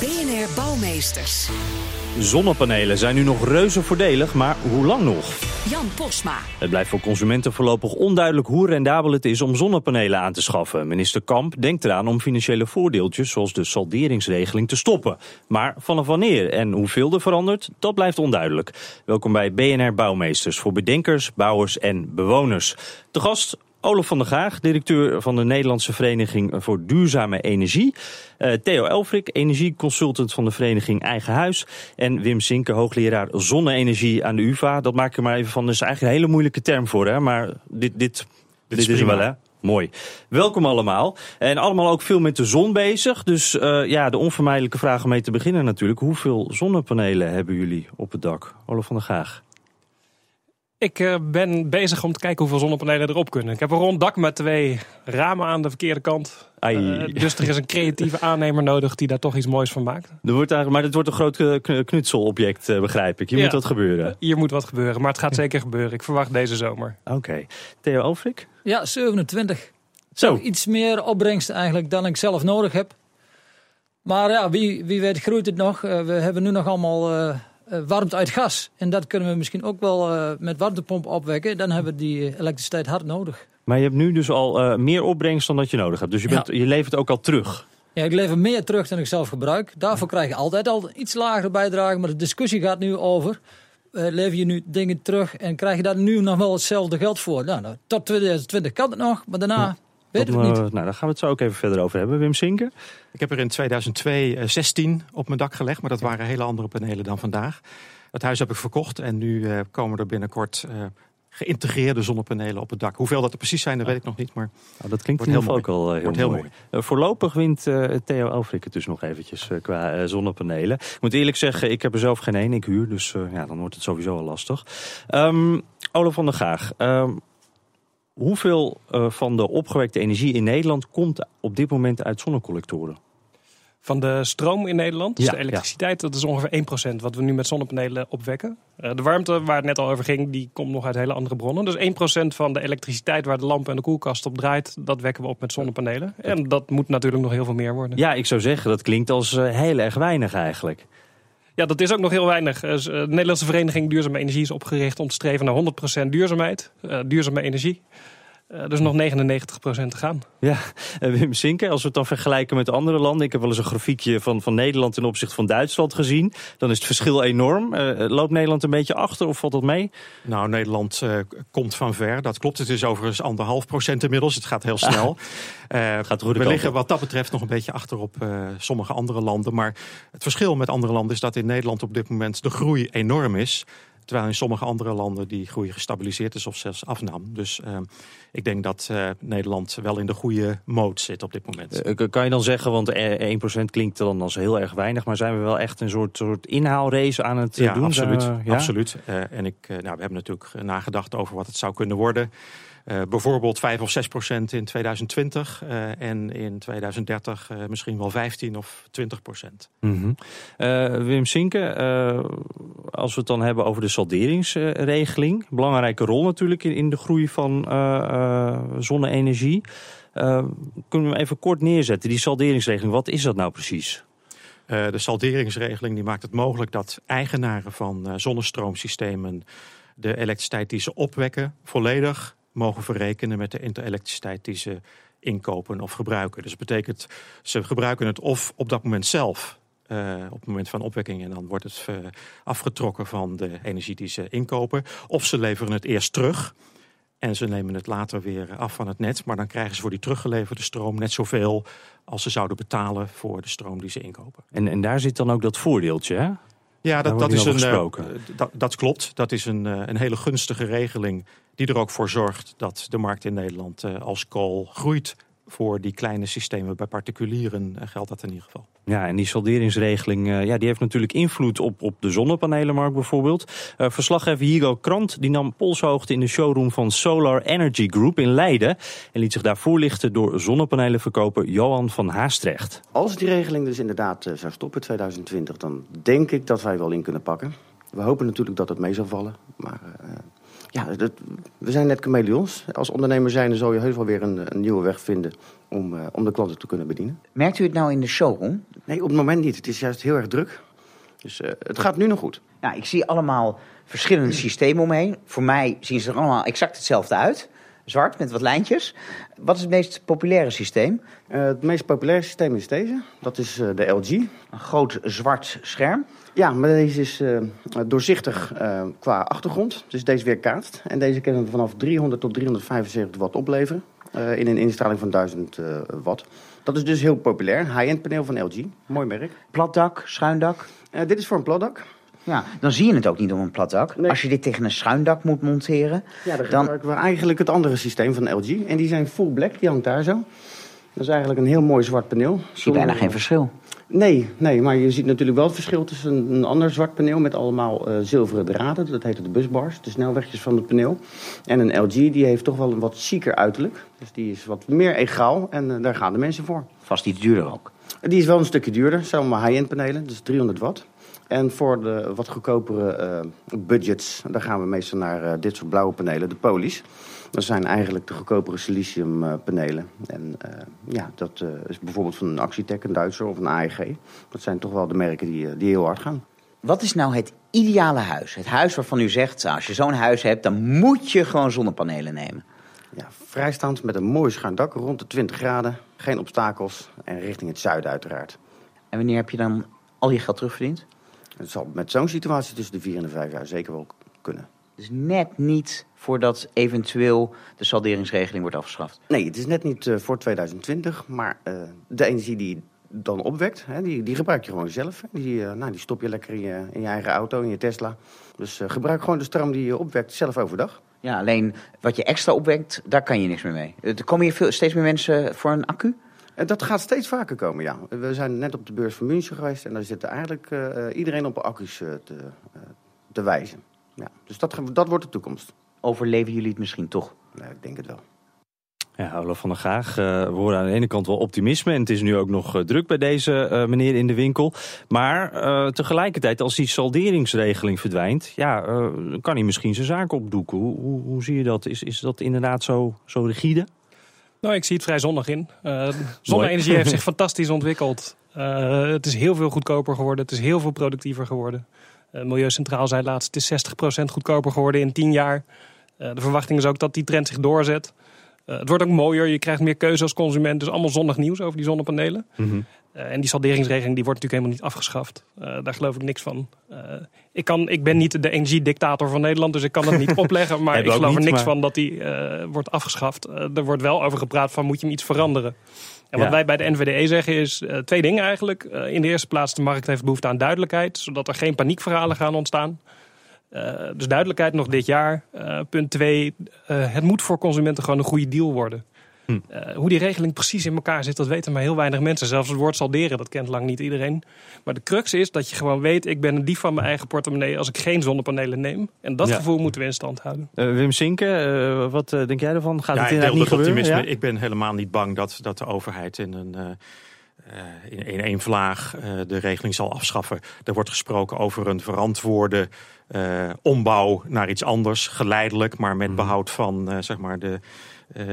BNR Bouwmeesters. Zonnepanelen zijn nu nog reuze voordelig, maar hoe lang nog? Jan Posma. Het blijft voor consumenten voorlopig onduidelijk hoe rendabel het is om zonnepanelen aan te schaffen. Minister Kamp denkt eraan om financiële voordeeltjes zoals de salderingsregeling te stoppen. Maar vanaf wanneer en hoeveel er verandert, dat blijft onduidelijk. Welkom bij BNR Bouwmeesters voor bedenkers, bouwers en bewoners. De gast Olaf van der Gaag, directeur van de Nederlandse Vereniging voor Duurzame Energie. Uh, Theo Elfrik, energieconsultant van de vereniging Eigen Huis. En Wim Sinke, hoogleraar zonne-energie aan de UvA. Dat maak ik er maar even van. Dat is eigenlijk een hele moeilijke term voor, hè? maar dit, dit, dit, is, wel, hè? Mooi. Welkom allemaal. En allemaal ook veel met de zon bezig. Dus uh, ja, de onvermijdelijke vraag om mee te beginnen natuurlijk. Hoeveel zonnepanelen hebben jullie op het dak? Olaf van der Gaag. Ik uh, ben bezig om te kijken hoeveel zonnepanelen erop kunnen. Ik heb een rond dak met twee ramen aan de verkeerde kant. Uh, dus er is een creatieve aannemer nodig die daar toch iets moois van maakt. Er wordt maar het wordt een groot knutselobject, uh, begrijp ik. Hier ja, moet wat gebeuren. Hier moet wat gebeuren, maar het gaat zeker gebeuren. Ik verwacht deze zomer. Oké. Okay. Theo Alfrik? Ja, 27. Zo. Iets meer opbrengst eigenlijk dan ik zelf nodig heb. Maar ja, wie, wie weet groeit het nog. we hebben nu nog allemaal uh, warmt uit gas. En dat kunnen we misschien ook wel uh, met warmtepomp opwekken. Dan hebben we die elektriciteit hard nodig. Maar je hebt nu dus al uh, meer opbrengst dan dat je nodig hebt. Dus je, bent, ja. je levert ook al terug. Ja, ik lever meer terug dan ik zelf gebruik. Daarvoor krijg je altijd al iets lagere bijdrage. Maar de discussie gaat nu over... lever je nu dingen terug en krijg je daar nu nog wel hetzelfde geld voor? Nou, nou tot 2020 kan het nog, maar daarna... Ja. Weet dat, niet. Nou, daar gaan we het zo ook even verder over hebben. Wim Sinker? Ik heb er in 2002 uh, 16 op mijn dak gelegd, maar dat waren hele andere panelen dan vandaag. Het huis heb ik verkocht en nu uh, komen er binnenkort uh, geïntegreerde zonnepanelen op het dak. Hoeveel dat er precies zijn, dat weet ik nog niet. Maar oh, dat klinkt heel ook al heel, heel mooi. mooi. voorlopig wint Theo Elfrik het dus nog eventjes qua zonnepanelen. Ik moet eerlijk zeggen, ik heb er zelf geen één. Ik huur, dus ja, dan wordt het sowieso al lastig. Um, Olaf van der Gaag, um, Hoeveel uh, van de opgewekte energie in Nederland komt op dit moment uit zonnecollectoren? Van de stroom in Nederland, dus ja, de elektriciteit, ja. dat is ongeveer 1% wat we nu met zonnepanelen opwekken. Uh, de warmte, waar het net al over ging, die komt nog uit hele andere bronnen. Dus 1% van de elektriciteit waar de lamp en de koelkast op draait, dat wekken we op met zonnepanelen. En dat moet natuurlijk nog heel veel meer worden. Ja, ik zou zeggen, dat klinkt als uh, heel erg weinig eigenlijk. Ja, dat is ook nog heel weinig. de Nederlandse Vereniging Duurzame Energie is opgericht om te streven naar 100% duurzaamheid, duurzame energie. Uh, dus nog 99% te gaan. Ja, en Wim Sinker, als we het dan vergelijken met andere landen. Ik heb wel eens een grafiekje van, van Nederland ten opzichte van Duitsland gezien. Dan is het verschil enorm. Uh, loopt Nederland een beetje achter of valt dat mee? Nou, Nederland uh, komt van ver. Dat klopt. Het is overigens anderhalf procent inmiddels. Het gaat heel snel. Ah, gaat we liggen wat dat betreft nog een beetje achter op sommige andere landen. Maar het verschil met andere landen is dat in Nederland op dit moment de groei enorm is. Terwijl in sommige andere landen die groei gestabiliseerd is of zelfs afnam. Dus uh, ik denk dat uh, Nederland wel in de goede mode zit op dit moment. Uh, kan je dan zeggen, want 1% klinkt dan als heel erg weinig. Maar zijn we wel echt een soort, soort inhaalrace aan het ja, doen? Absoluut, ja, absoluut. en ik, nou, we hebben natuurlijk nagedacht over wat het zou kunnen worden. Uh, bijvoorbeeld 5 of 6 procent in 2020 uh, en in 2030 uh, misschien wel 15 of 20 procent. Mm -hmm. Wim Sinke, als we het dan hebben over de salderingsregeling, belangrijke rol natuurlijk in, in de groei van zonne-energie. kunnen we even kort neerzetten, die salderingsregeling, wat is dat nou precies? de salderingsregeling die maakt het mogelijk dat eigenaren van zonnestroomsystemen de elektriciteit die ze opwekken volledig mogen verrekenen met de elektriciteit die ze inkopen of gebruiken. Dus dat betekent, ze gebruiken het of op dat moment zelf, uh, op het moment van opwekking, en dan wordt het uh, afgetrokken van de energie die ze inkopen. Of ze leveren het eerst terug en ze nemen het later weer af van het net. Maar dan krijgen ze voor die teruggeleverde stroom net zoveel als ze zouden betalen voor de stroom die ze inkopen. En, en daar zit dan ook dat voordeeltje, hè? Ja, dat, dat is een, uh, dat, dat, klopt. Dat is een, een hele gunstige regeling die er ook voor zorgt dat de markt in Nederland als kool groeit voor die kleine systemen bij particulieren geldt dat in ieder geval. Ja, en die salderingsregeling ja, die heeft natuurlijk invloed op, op de zonnepanelenmarkt bijvoorbeeld. Uh, verslaggever Hugo Krant die nam polshoogte in de showroom van Solar Energy Group in Leiden. En liet zich daar voorlichten door zonnepanelenverkoper Johan van Haastrecht. Als die regeling dus inderdaad zou stoppen in 2020, dan denk ik dat wij wel in kunnen pakken. We hopen natuurlijk dat het mee zal vallen. Maar uh, ja, dat, we zijn net chameleons. Als ondernemer zijn, zal je heus wel weer een, een nieuwe weg vinden om, uh, om de klanten te kunnen bedienen. Merkt u het nou in de showroom? Nee, op het moment niet. Het is juist heel erg druk. Dus uh, het gaat nu nog goed. Ja, ik zie allemaal verschillende systemen omheen. Voor mij zien ze er allemaal exact hetzelfde uit. Zwart met wat lijntjes. Wat is het meest populaire systeem? Uh, het meest populaire systeem is deze. Dat is de LG. Een groot zwart scherm. Ja, maar deze is uh, doorzichtig qua achtergrond. Dus deze weerkaatst. En deze kunnen we vanaf 300 tot 375 watt opleveren. in een instraling van 1000 watt. Dat is dus heel populair. High-end paneel van LG. Mooi merk. Platdak, schuindak? dit is voor een platdak. Ja, dan zie je het ook niet op een plat dak. Nee. Als je dit tegen een schuindak moet monteren... Ja, dan, dan gebruiken we eigenlijk het andere systeem van LG. En die zijn full black, die hangt daar zo. Dat is eigenlijk een heel mooi zwart paneel. Zie je bijna geen verschil. Nee, nee, maar je ziet natuurlijk wel het verschil tussen een, een ander zwart paneel... met allemaal uh, zilveren draden, dat heet de busbars, de snelwegjes van het paneel. En een LG, die heeft toch wel een wat chiquer uiterlijk. Dus die is wat meer egaal en uh, daar gaan de mensen voor. Vast iets duurder ook. Die is wel een stukje duurder, zijn maar high-end panelen, dus 300 watt. En voor de wat goedkopere uh, budgets, daar gaan we meestal naar uh, dit soort blauwe panelen, de Polis. Dat zijn eigenlijk de goedkopere siliciumpanelen. En uh, ja, dat is bijvoorbeeld van een Actitec, een Duitser of een AEG. Dat zijn toch wel de merken die, die heel hard gaan. Wat is nou het ideale huis? Het huis waarvan u zegt, als je zo'n huis hebt, dan moet je gewoon zonnepanelen nemen. Ja, vrijstaand met een mooi schuin dak, rond de 20 graden. Geen obstakels en richting het zuiden uiteraard. En wanneer heb je dan al je geld terugverdiend? Het zal met zo'n situatie tussen de vier en de vijf jaar zeker wel kunnen. Dus net niet voordat eventueel de salderingsregeling wordt afgeschaft? Nee, het is net niet uh, voor 2020. Maar uh, de energie die dan opwekt, hè, die, die gebruik je gewoon zelf. Die, uh, nou, die stop je lekker in je, in je eigen auto, in je Tesla. Dus gebruik gewoon de stroom die je opwekt zelf overdag. Ja, alleen wat je extra opwekt, daar kan je niks meer mee. Er komen hier veel, steeds meer mensen voor een accu? Dat gaat steeds vaker komen, ja. We zijn net op de beurs van München geweest en daar zit eigenlijk uh, iedereen op accu's uh, te, te, wijzen. Ja, dus dat, dat wordt de toekomst. Overleven jullie het misschien toch? Nee, ik denk het wel. Ja, Olaf van der Gaag, we horen aan de ene kant wel optimisme. En het is nu ook nog druk bij deze meneer in de winkel. Maar tegelijkertijd, als die salderingsregeling verdwijnt... ja, kan hij misschien zijn zaak opdoeken. Hoe, hoe, hoe, zie je dat? Is, is dat inderdaad zo, zo rigide? Nou, ik zie het vrij zonnig in. Uh, zonne-energie heeft zich fantastisch ontwikkeld. Uh, het is heel veel goedkoper geworden. Het is heel veel productiever geworden. Uh, Milieucentraal zei laatst, het is 60% goedkoper geworden in 10 jaar. de verwachting is ook dat die trend zich doorzet. het wordt ook mooier, je krijgt meer keuze als consument. Dus allemaal zonnig nieuws over die zonnepanelen. Mm -hmm. Uh, en die salderingsregeling die wordt natuurlijk helemaal niet afgeschaft. Uh, daar geloof ik niks van. Uh, ik, kan, ik ben niet de energiedictator van Nederland, dus ik kan dat niet opleggen. Maar ik geloof er niks maar... van dat die wordt afgeschaft. er wordt wel over gepraat van moet je hem iets veranderen. En wat ja. wij bij de NVDE zeggen is twee dingen eigenlijk. in de eerste plaats, de markt heeft behoefte aan duidelijkheid. Zodat er geen paniekverhalen gaan ontstaan. dus duidelijkheid nog dit jaar. punt twee, het moet voor consumenten gewoon een goede deal worden. Hm. Uh, hoe die regeling precies in elkaar zit, dat weten maar heel weinig mensen. Zelfs het woord salderen, dat kent lang niet iedereen. Maar de crux is dat je gewoon weet, ik ben een dief van mijn eigen portemonnee als ik geen zonnepanelen neem. En dat ja. gevoel moeten we in stand houden. Uh, Wim Sinke, uh, wat denk jij ervan? Gaat ja, het inderdaad niet gebeuren? Optimisme. Ja? Ik ben helemaal niet bang dat, dat de overheid in een... in, in één vlaag de regeling zal afschaffen. Er wordt gesproken over een verantwoorde ombouw naar iets anders, geleidelijk, maar met behoud van zeg maar de, uh,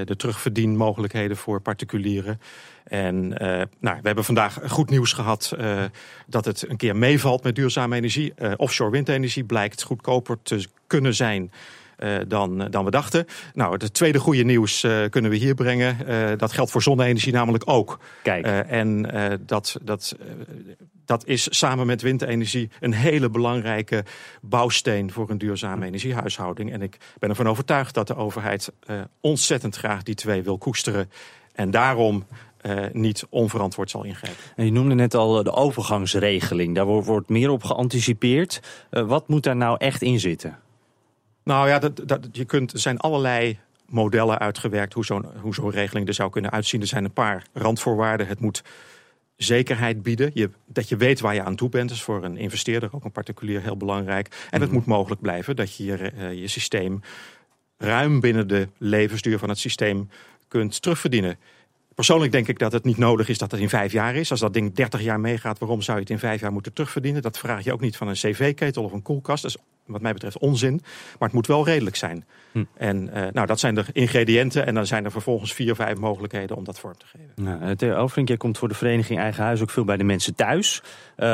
de terugverdienmogelijkheden voor particulieren. En uh, nou, we hebben vandaag goed nieuws gehad uh, dat het een keer meevalt met duurzame energie. offshore windenergie blijkt goedkoper te kunnen zijn uh, dan, dan we dachten. Nou, het tweede goede nieuws uh, kunnen we hier brengen. Uh, dat geldt voor zonne-energie namelijk ook. Kijk. en dat, dat, dat is samen met windenergie een hele belangrijke bouwsteen voor een duurzame energiehuishouding. En ik ben ervan overtuigd dat de overheid ontzettend graag die twee wil koesteren. En daarom uh, niet onverantwoord zal ingrijpen. En je noemde net al de overgangsregeling. Daar wordt, wordt meer op geanticipeerd. Uh, wat moet daar nou echt in zitten? Nou ja, dat, dat, je kunt, er zijn allerlei modellen uitgewerkt hoe zo'n hoe zo'n regeling er zou kunnen uitzien. Er zijn een paar randvoorwaarden. Het moet zekerheid bieden. Je, dat je weet waar je aan toe bent. is voor een investeerder, ook een particulier, heel belangrijk. En het mhm. moet mogelijk blijven dat je je, uh, je systeem ruim binnen de levensduur van het systeem kunt terugverdienen. Persoonlijk denk ik dat het niet nodig is dat het in vijf jaar is. Als dat ding 30 jaar meegaat, waarom zou je het in vijf jaar moeten terugverdienen? Dat vraag je ook niet van een cv-ketel of een koelkast. Dat is wat mij betreft onzin. Maar het moet wel redelijk zijn. Hm. En uh, nou, dat zijn de ingrediënten. En dan zijn er vervolgens vier, vijf mogelijkheden om dat vorm te geven. Nou, Theo Overink, jij komt voor de vereniging Eigen Huis ook veel bij de mensen thuis. Uh,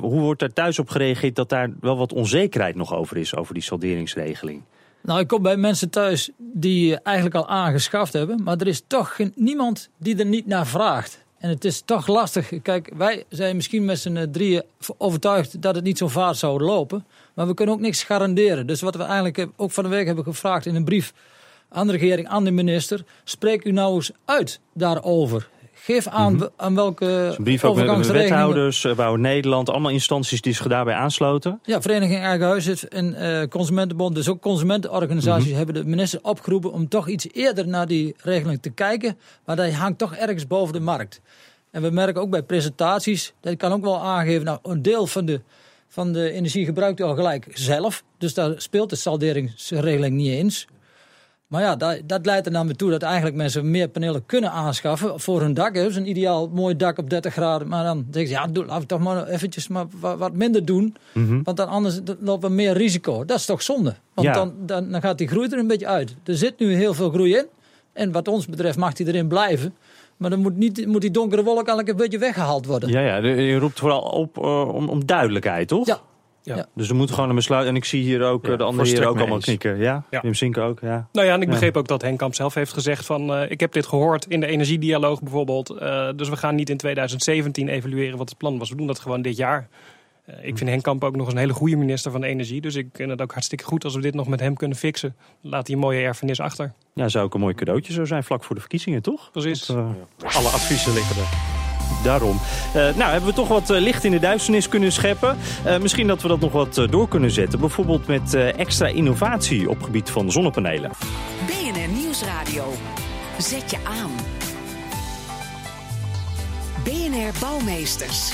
hoe wordt daar thuis op gereageerd dat daar wel wat onzekerheid nog over is, over die salderingsregeling? Nou, ik kom bij mensen thuis die eigenlijk al aangeschaft hebben, maar er is toch niemand die er niet naar vraagt. En het is toch lastig. Kijk, wij zijn misschien met z'n drieën overtuigd dat het niet zo vaart zou lopen. Maar we kunnen ook niks garanderen. Dus wat we eigenlijk ook van de week hebben gevraagd in een brief aan de regering, aan de minister. Spreek u nou eens uit daarover. Geef aan, mm aan welke een brief ook met wethouders, Bouw Nederland, allemaal instanties die zich daarbij aansloten. Ja, Vereniging Eigen Huis en uh, Consumentenbond, dus ook consumentenorganisaties mhm. hebben de minister opgeroepen om toch iets eerder naar die regeling te kijken. Maar dat hangt toch ergens boven de markt. En we merken ook bij presentaties, dat kan ook wel aangeven, nou een deel van de, van de energie gebruikt u al gelijk zelf. Dus daar speelt de salderingsregeling niet eens. Maar ja, dat, dat leidt er dan toe dat eigenlijk mensen meer panelen kunnen aanschaffen voor hun dak. Dus een ideaal mooi dak op 30 graden. Maar dan denk je, ja, doe, laten we toch maar eventjes maar wat, minder doen. Mhm. Want dan anders lopen we meer risico. Dat is toch zonde? Want dan, dan, dan gaat die groei er een beetje uit. Er zit nu heel veel groei in. En wat ons betreft mag die erin blijven. Maar dan moet, niet, moet die donkere wolk eigenlijk een beetje weggehaald worden. Ja, ja je roept vooral op uh, om, om duidelijkheid, toch? Ja, ja. Dus er moet gewoon een besluit. En ik zie hier ook de andere hier ook allemaal knikken. Ja, ja. Wim Zinken ook. Ja. Nou ja, en ik begreep ook dat Henk Kamp zelf heeft gezegd van... Uh, ik heb dit gehoord in de energiedialoog bijvoorbeeld. Uh, dus we gaan niet in 2017 evalueren wat het plan was. We doen dat gewoon dit jaar. Uh, ik vind Henk Kamp ook nog eens een hele goede minister van Energie. Dus ik vind het ook hartstikke goed als we dit nog met hem kunnen fixen. Laat hij een mooie erfenis achter. Ja, zou ook een mooi cadeautje zo zijn vlak voor de verkiezingen, toch? Precies. Dat, alle adviezen liggen er. Daarom. Uh, nou, hebben we toch wat eh, licht in de duisternis kunnen scheppen. Uh, misschien dat we dat nog wat door kunnen zetten. Bijvoorbeeld met extra innovatie op gebied van zonnepanelen. BNR Nieuwsradio. Zet je aan. BNR Bouwmeesters.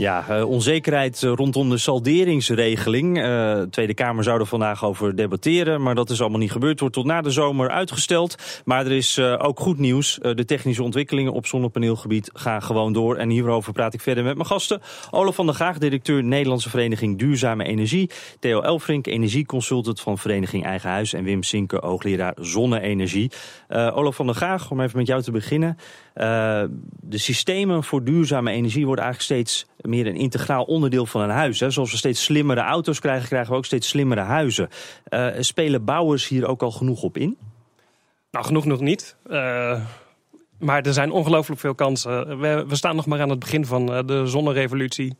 Ja, uh, onzekerheid rondom de salderingsregeling. De Tweede Kamer zou er vandaag over debatteren, maar dat is allemaal niet gebeurd. Wordt tot na de zomer uitgesteld. Maar er is ook goed nieuws. de technische ontwikkelingen op zonnepaneelgebied gaan gewoon door. En hierover praat ik verder met mijn gasten. Olaf van der Gaag, directeur Nederlandse Vereniging Duurzame Energie. Theo Elfrink, energieconsultant van Vereniging Eigen Huis. En Wim Sinke, hoogleraar zonne-energie. Olaf van der Gaag, om even met jou te beginnen. de systemen voor duurzame energie worden eigenlijk steeds meer een integraal onderdeel van een huis. Hè. Zoals we steeds slimmere auto's krijgen, krijgen we ook steeds slimmere huizen. Uh, spelen bouwers hier ook al genoeg op in? Nou, genoeg nog niet. Uh, maar er zijn ongelooflijk veel kansen. We, we, staan nog maar aan het begin van uh, de zonnerevolutie.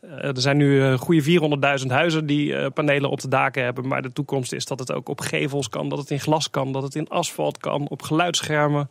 er zijn nu goede 400.000 huizen die panelen op de daken hebben. Maar de toekomst is dat het ook op gevels kan, dat het in glas kan, dat het in asfalt kan, op geluidsschermen.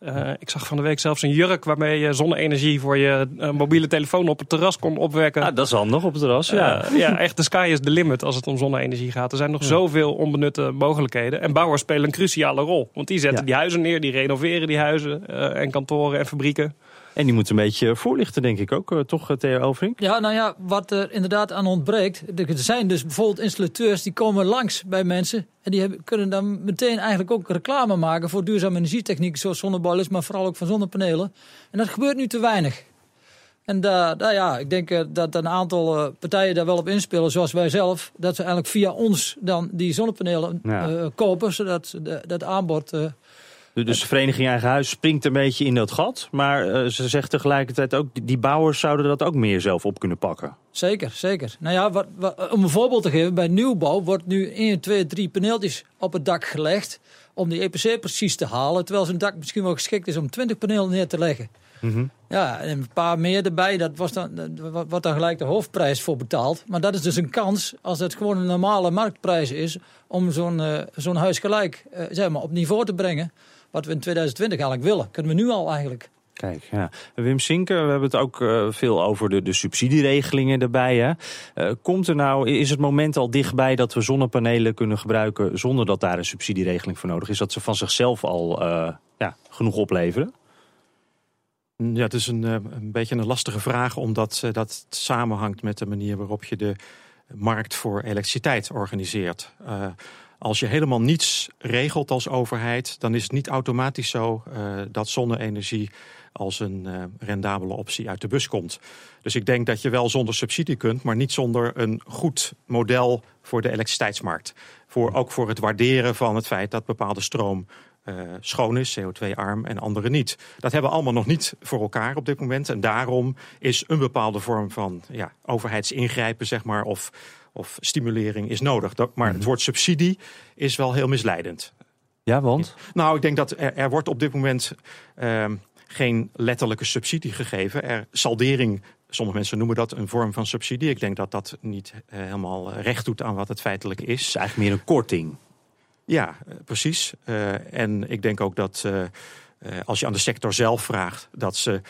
Uh, ik zag van de week zelfs een jurk waarmee je zonne-energie voor je uh, mobiele telefoon op het terras kon opwekken. Ah, dat is handig op het terras, ja. Uh, ja, echt de sky is the limit als het om zonne-energie gaat. Er zijn nog ja. zoveel onbenutte mogelijkheden. En bouwers spelen een cruciale rol. Want die zetten ja. die huizen neer, die renoveren die huizen en kantoren en fabrieken. En die moet een beetje voorlichten, denk ik ook, toch, Theo Elvink? Ja, nou ja, wat er inderdaad aan ontbreekt. Er zijn dus bijvoorbeeld installateurs die komen langs bij mensen. En die hebben, kunnen dan meteen eigenlijk ook reclame maken voor duurzame energietechniek. Zoals zonneboilers, maar vooral ook van zonnepanelen. En dat gebeurt nu te weinig. En daar, daar ja, ik denk dat een aantal partijen daar wel op inspelen, zoals wij zelf. Dat ze eigenlijk via ons dan die zonnepanelen ja. uh, kopen, zodat dat aanbod uh, dus de vereniging Eigen Huis springt een beetje in dat gat. Maar uh, ze zegt tegelijkertijd ook, die bouwers zouden dat ook meer zelf op kunnen pakken. Zeker, zeker. Nou ja, wat, wat, om een voorbeeld te geven, bij nieuwbouw wordt nu 1, 2, 3 paneeltjes op het dak gelegd. Om die EPC precies te halen. Terwijl zijn dak misschien wel geschikt is om 20 panelen neer te leggen. Mm -hmm. Ja, en een paar meer erbij, dat was dan, wordt dan gelijk de hoofdprijs voor betaald. Maar dat is dus een kans, als het gewoon een normale marktprijs is, om zo'n uh, zo'n huis gelijk uh, zeg maar, op niveau te brengen wat we in 2020 eigenlijk willen. Kunnen we nu al eigenlijk. Kijk, ja. Wim Sinker, we hebben het ook uh, veel over de, de subsidieregelingen erbij. Hè? Uh, komt er nou, is het moment al dichtbij dat we zonnepanelen kunnen gebruiken zonder dat daar een subsidieregeling voor nodig is? Dat ze van zichzelf al uh, ja, genoeg opleveren? Ja, het is een, een beetje een lastige vraag, omdat dat samenhangt met de manier waarop je de markt voor elektriciteit organiseert. Als je helemaal niets regelt als overheid, dan is het niet automatisch zo uh, dat zonne-energie als een uh, rendabele optie uit de bus komt. Dus ik denk dat je wel zonder subsidie kunt, maar niet zonder een goed model voor de elektriciteitsmarkt. Voor, ook voor het waarderen van het feit dat bepaalde stroom uh, schoon is, CO2-arm en andere niet. Dat hebben we allemaal nog niet voor elkaar op dit moment. En daarom is een bepaalde vorm van ja, overheidsingrijpen, zeg maar, of, of stimulering is nodig. Dat, maar het mhm. woord subsidie is wel heel misleidend. Ja, want? Nou, ik denk dat er, er wordt op dit moment uh, geen letterlijke subsidie gegeven. Er saldering Sommige mensen noemen dat een vorm van subsidie. Ik denk dat dat niet uh, helemaal recht doet aan wat het feitelijk is. Het is eigenlijk meer een korting. Ja, eh, precies. Uh, en ik denk ook dat uh, als je aan de sector zelf vraagt, dat ze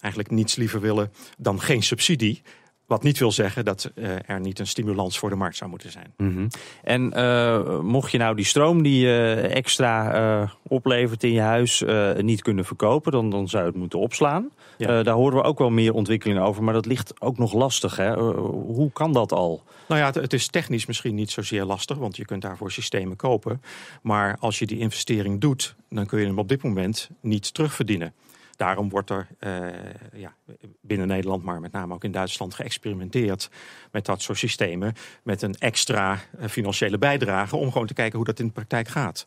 eigenlijk niets liever willen dan geen subsidie. Wat niet wil zeggen dat uh, er niet een stimulans voor de markt zou moeten zijn. Mm -hmm. En uh, mocht je nou die stroom die je uh, extra oplevert in je huis niet kunnen verkopen, dan, dan zou je het moeten opslaan. Ja. daar horen we ook wel meer ontwikkelingen over, maar dat ligt ook nog lastig. Hè? hoe kan dat al? Nou ja, het, het, is technisch misschien niet zozeer lastig, want je kunt daarvoor systemen kopen. Maar als je die investering doet, dan kun je hem op dit moment niet terugverdienen. Daarom wordt er uh, ja, binnen Nederland, maar met name ook in Duitsland, geëxperimenteerd met dat soort systemen. Met een extra uh, financiële bijdrage om gewoon te kijken hoe dat in de praktijk gaat.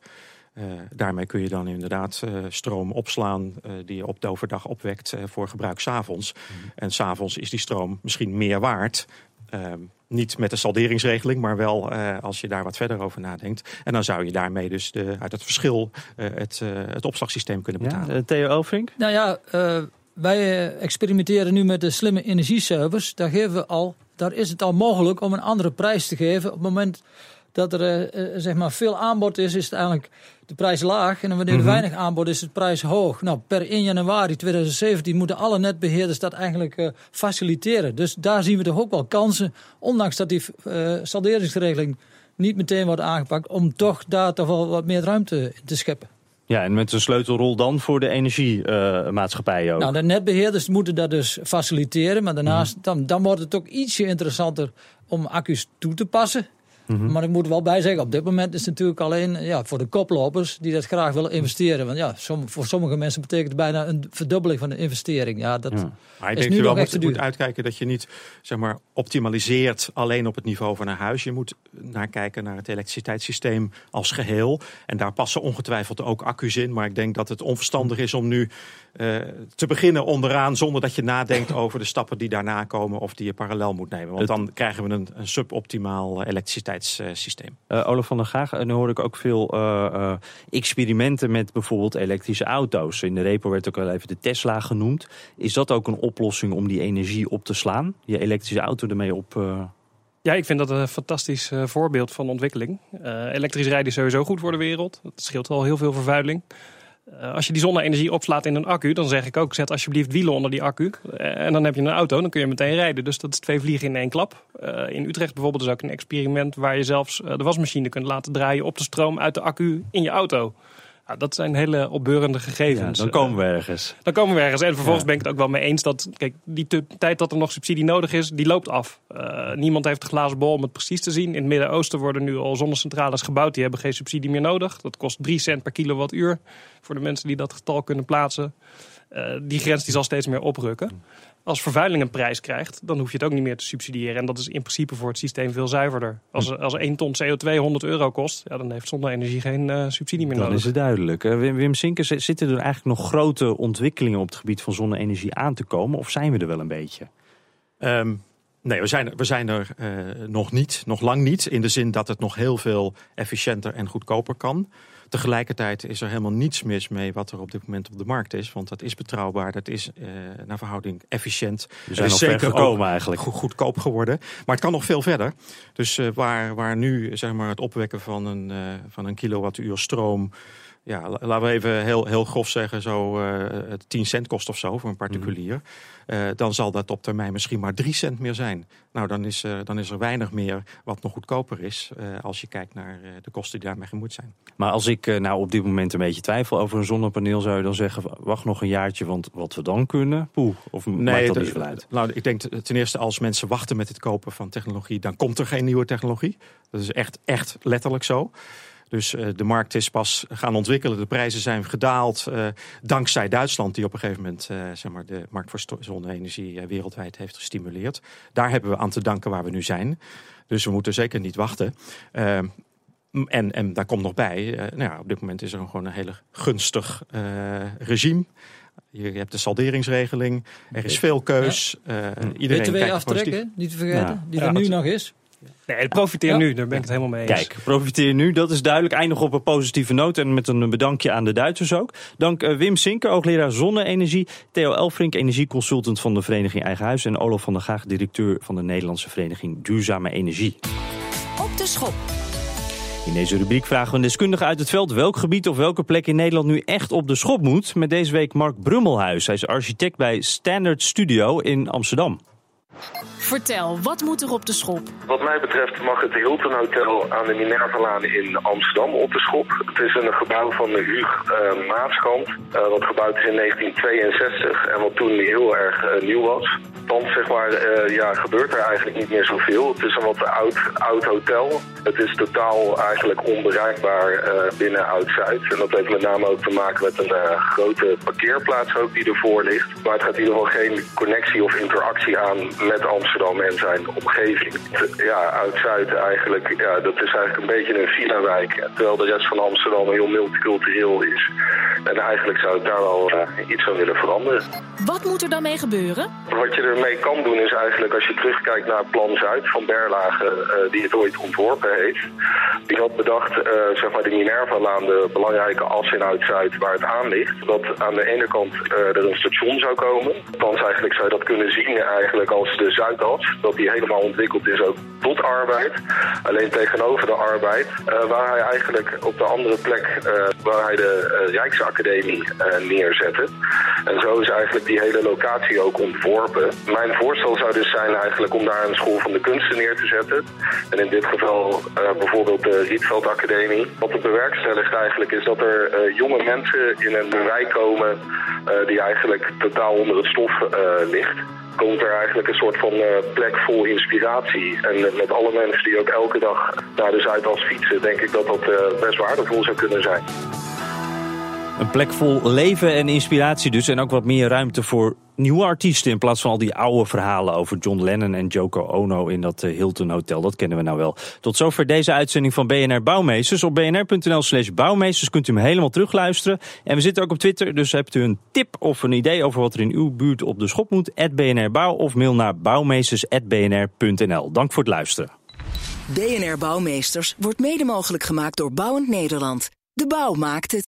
Uh, daarmee kun je dan inderdaad stroom opslaan die je op de overdag opwekt voor gebruik s'avonds. Mm -hmm. En s'avonds is die stroom misschien meer waard ehm, niet met de salderingsregeling, maar wel uh, als je daar wat verder over nadenkt. En dan zou je daarmee dus de, uit het verschil uh, het, uh, het opslagsysteem kunnen betalen. Ja, Theo Elfrink? Nou ja, wij experimenteren nu met de slimme energieservice. Daar, geven we al, daar is het al mogelijk om een andere prijs te geven op het moment dat er uh, zeg maar veel aanbod is, is het eigenlijk de prijs laag. En wanneer er mm -hmm. weinig aanbod is, het prijs hoog. Nou, per 1 januari 2017 moeten alle netbeheerders dat eigenlijk uh, faciliteren. Dus daar zien we toch ook wel kansen, ondanks dat die uh, salderingsregeling niet meteen wordt aangepakt, om toch daar toch wel wat meer ruimte te scheppen. Ja, en met een sleutelrol dan voor de energiemaatschappijen ook. Nou, de netbeheerders moeten dat dus faciliteren. Maar daarnaast, mm. dan, dan wordt het ook ietsje interessanter om accu's toe te passen. Mm -hmm. Maar ik moet er wel bij zeggen, op dit moment is het natuurlijk alleen ja, voor de koplopers die dat graag willen investeren. Want ja, som, voor sommige mensen betekent het bijna een verdubbeling van de investering. Ja, dat ja. Maar ik denk je wel moet, moet uitkijken dat je niet zeg maar, optimaliseert alleen op het niveau van een huis. Je moet naar kijken naar het elektriciteitssysteem als geheel. En daar passen ongetwijfeld ook accu's in. Maar ik denk dat het onverstandig is om nu uh, te beginnen onderaan zonder dat je nadenkt over de stappen die daarna komen of die je parallel moet nemen. Want dan krijgen we een, een suboptimaal elektriciteitssysteem. Uh, Olaf van der Gaag, en nu hoor ik ook veel uh, experimenten met bijvoorbeeld elektrische auto's. In de repo werd ook al even de Tesla genoemd. Is dat ook een oplossing om die energie op te slaan? Je elektrische auto ermee op... Uh... Ja, ik vind dat een fantastisch uh, voorbeeld van ontwikkeling. Uh, elektrisch rijden is sowieso goed voor de wereld. Het scheelt al heel veel vervuiling. Als je die zonne-energie opslaat in een accu, dan zeg ik ook: zet alsjeblieft wielen onder die accu. en dan heb je een auto, dan kun je meteen rijden. Dus dat is twee vliegen in één klap. in Utrecht bijvoorbeeld is ook een experiment waar je zelfs de wasmachine kunt laten draaien op de stroom uit de accu in je auto. Ja, dat zijn hele opbeurende gegevens. Ja, dan komen we ergens. Dan komen we ergens. En vervolgens ja. ben ik het ook wel mee eens dat kijk, die tijd dat er nog subsidie nodig is, die loopt af. Uh, niemand heeft de glazen bol om het precies te zien. In het Midden-Oosten worden nu al zonnecentrales gebouwd. Die hebben geen subsidie meer nodig. Dat kost 3 cent per kilowattuur voor de mensen die dat getal kunnen plaatsen. Uh, die grens die zal steeds meer oprukken als vervuiling een prijs krijgt, dan hoef je het ook niet meer te subsidiëren. En dat is in principe voor het systeem veel zuiverder. Als, als 1 ton CO2 100 euro kost, ja, dan heeft zonne-energie geen uh, subsidie meer dan nodig. Dan is het duidelijk. Uh, Wim, Wim Sinkers, zitten er eigenlijk nog grote ontwikkelingen op het gebied van zonne-energie aan te komen? Of zijn we er wel een beetje? Um, nee, we zijn, we zijn er uh, nog niet, nog lang niet. In de zin dat het nog heel veel efficiënter en goedkoper kan. Tegelijkertijd is er helemaal niets mis mee wat er op dit moment op de markt is. Want dat is betrouwbaar, dat is uh, naar verhouding efficiënt. We zijn is zeker gekomen eigenlijk. Go goedkoop geworden. Maar het kan nog veel verder. Dus uh, waar, waar nu zeg maar, het opwekken van een, uh, van een kilowattuur stroom ja, laten we even heel, heel grof zeggen, zo uh, 10 cent kost of zo voor een particulier. Mhm. Uh, dan zal dat op termijn misschien maar 3 cent meer zijn. Nou, dan is, uh, dan is er weinig meer wat nog goedkoper is. Als je kijkt naar de kosten die daarmee gemoeid zijn. Maar als ik nou op dit moment een beetje twijfel over een zonnepaneel, zou je dan zeggen: wacht nog een jaartje, want wat we dan kunnen, poeh, of nee, maakt dat niet veel uit? Nou, ik denk ten eerste als mensen wachten met het kopen van technologie, dan komt er geen nieuwe technologie. Dat is echt, echt letterlijk zo. Dus uh, de markt is pas gaan ontwikkelen. De prijzen zijn gedaald. Uh, dankzij Duitsland, die op een gegeven moment uh, zeg maar de markt voor zonne-energie wereldwijd heeft gestimuleerd. Daar hebben we aan te danken waar we nu zijn. Dus we moeten zeker niet wachten. Ehm, en, en daar komt nog bij, nou ja, op dit moment is er gewoon een hele gunstig regime. Je hebt de salderingsregeling, er is veel keus. Ja. iedereen BTW aftrekken, niet te vergeten, die er nu nog is. Nee, profiteer nu, daar ben ik het helemaal mee eens. Kijk, profiteer nu, dat is duidelijk. Eindig op een positieve noot en met een bedankje aan de Duitsers ook. Dank uh, Wim Sinker, hoogleraar zonne-energie. Theo Elfrink, energieconsultant van de Vereniging Eigen Huis. En Olof van der Gaag, directeur van de Nederlandse Vereniging Duurzame Energie. Op de schop. In deze rubriek vragen we een deskundige uit het veld welk gebied of welke plek in Nederland nu echt op de schop moet. Met deze week Mark Brummelhuis. Hij is architect bij Standard Studio in Amsterdam. Vertel, wat moet er op de schop? Wat mij betreft mag het Hilton Hotel aan de Minervalaan in Amsterdam op de schop. Het is een gebouw van de Huug uh, wat gebouwd is in 1962 en wat toen heel erg uh, nieuw was. Dan zeg maar, ja, gebeurt er eigenlijk niet meer zoveel. Het is een wat oud, oud hotel. Het is totaal eigenlijk onbereikbaar binnen Oud-Zuid. En dat heeft met name ook te maken met een grote parkeerplaats ook die ervoor ligt. Maar het gaat in ieder geval geen connectie of interactie aan met Amsterdam en zijn omgeving. Ja, Oud-Zuid eigenlijk, ja, dat is eigenlijk een beetje een villa-wijk. Terwijl de rest van Amsterdam heel multicultureel is. En eigenlijk zou ik daar wel uh, iets aan willen veranderen. Wat moet er dan mee gebeuren? Wat je ermee kan doen is eigenlijk als je terugkijkt naar Plan Zuid van Berlage, uh, die het ooit ontworpen heeft. Die had bedacht, uh, zeg maar de Minerva-laan, de belangrijke as in Oud-Zuid waar het aan ligt. Dat aan de ene kant er een station zou komen. Althans eigenlijk zou je dat kunnen zien eigenlijk als de Zuidas. Dat die helemaal ontwikkeld is ook tot arbeid. Alleen tegenover de arbeid, waar hij eigenlijk op de andere plek, waar hij de Rijksacademie Academie uh, neerzetten. En zo is eigenlijk die hele locatie ook ontworpen. Mijn voorstel zou dus zijn eigenlijk om daar een school van de kunsten neer te zetten. En in dit geval bijvoorbeeld de Rietveld Academie. Wat het bewerkstelligt eigenlijk is dat er jonge mensen in een wijk komen die eigenlijk totaal onder het stof ligt komt er eigenlijk een soort van uh, plek vol inspiratie. En met alle mensen die ook elke dag naar de Zuidas fietsen, denk ik dat dat uh, best waardevol zou kunnen zijn. Een plek vol leven en inspiratie dus. En ook wat meer ruimte voor nieuwe artiesten. In plaats van al die oude verhalen over John Lennon en Joko Ono in dat eh, Hilton Hotel. Dat kennen we nou wel. Tot zover deze uitzending van BNR Bouwmeesters. Op bnr.nl slash bouwmeesters kunt u hem helemaal terugluisteren. En we zitten ook op Twitter. Dus hebt u een tip of een idee over wat er in uw buurt op de schop moet. BNR Bouw of mail naar bouwmeesters.bnr.nl. Dank voor het luisteren. BNR Bouwmeesters wordt mede mogelijk gemaakt door Bouwend Nederland. De bouw maakt het.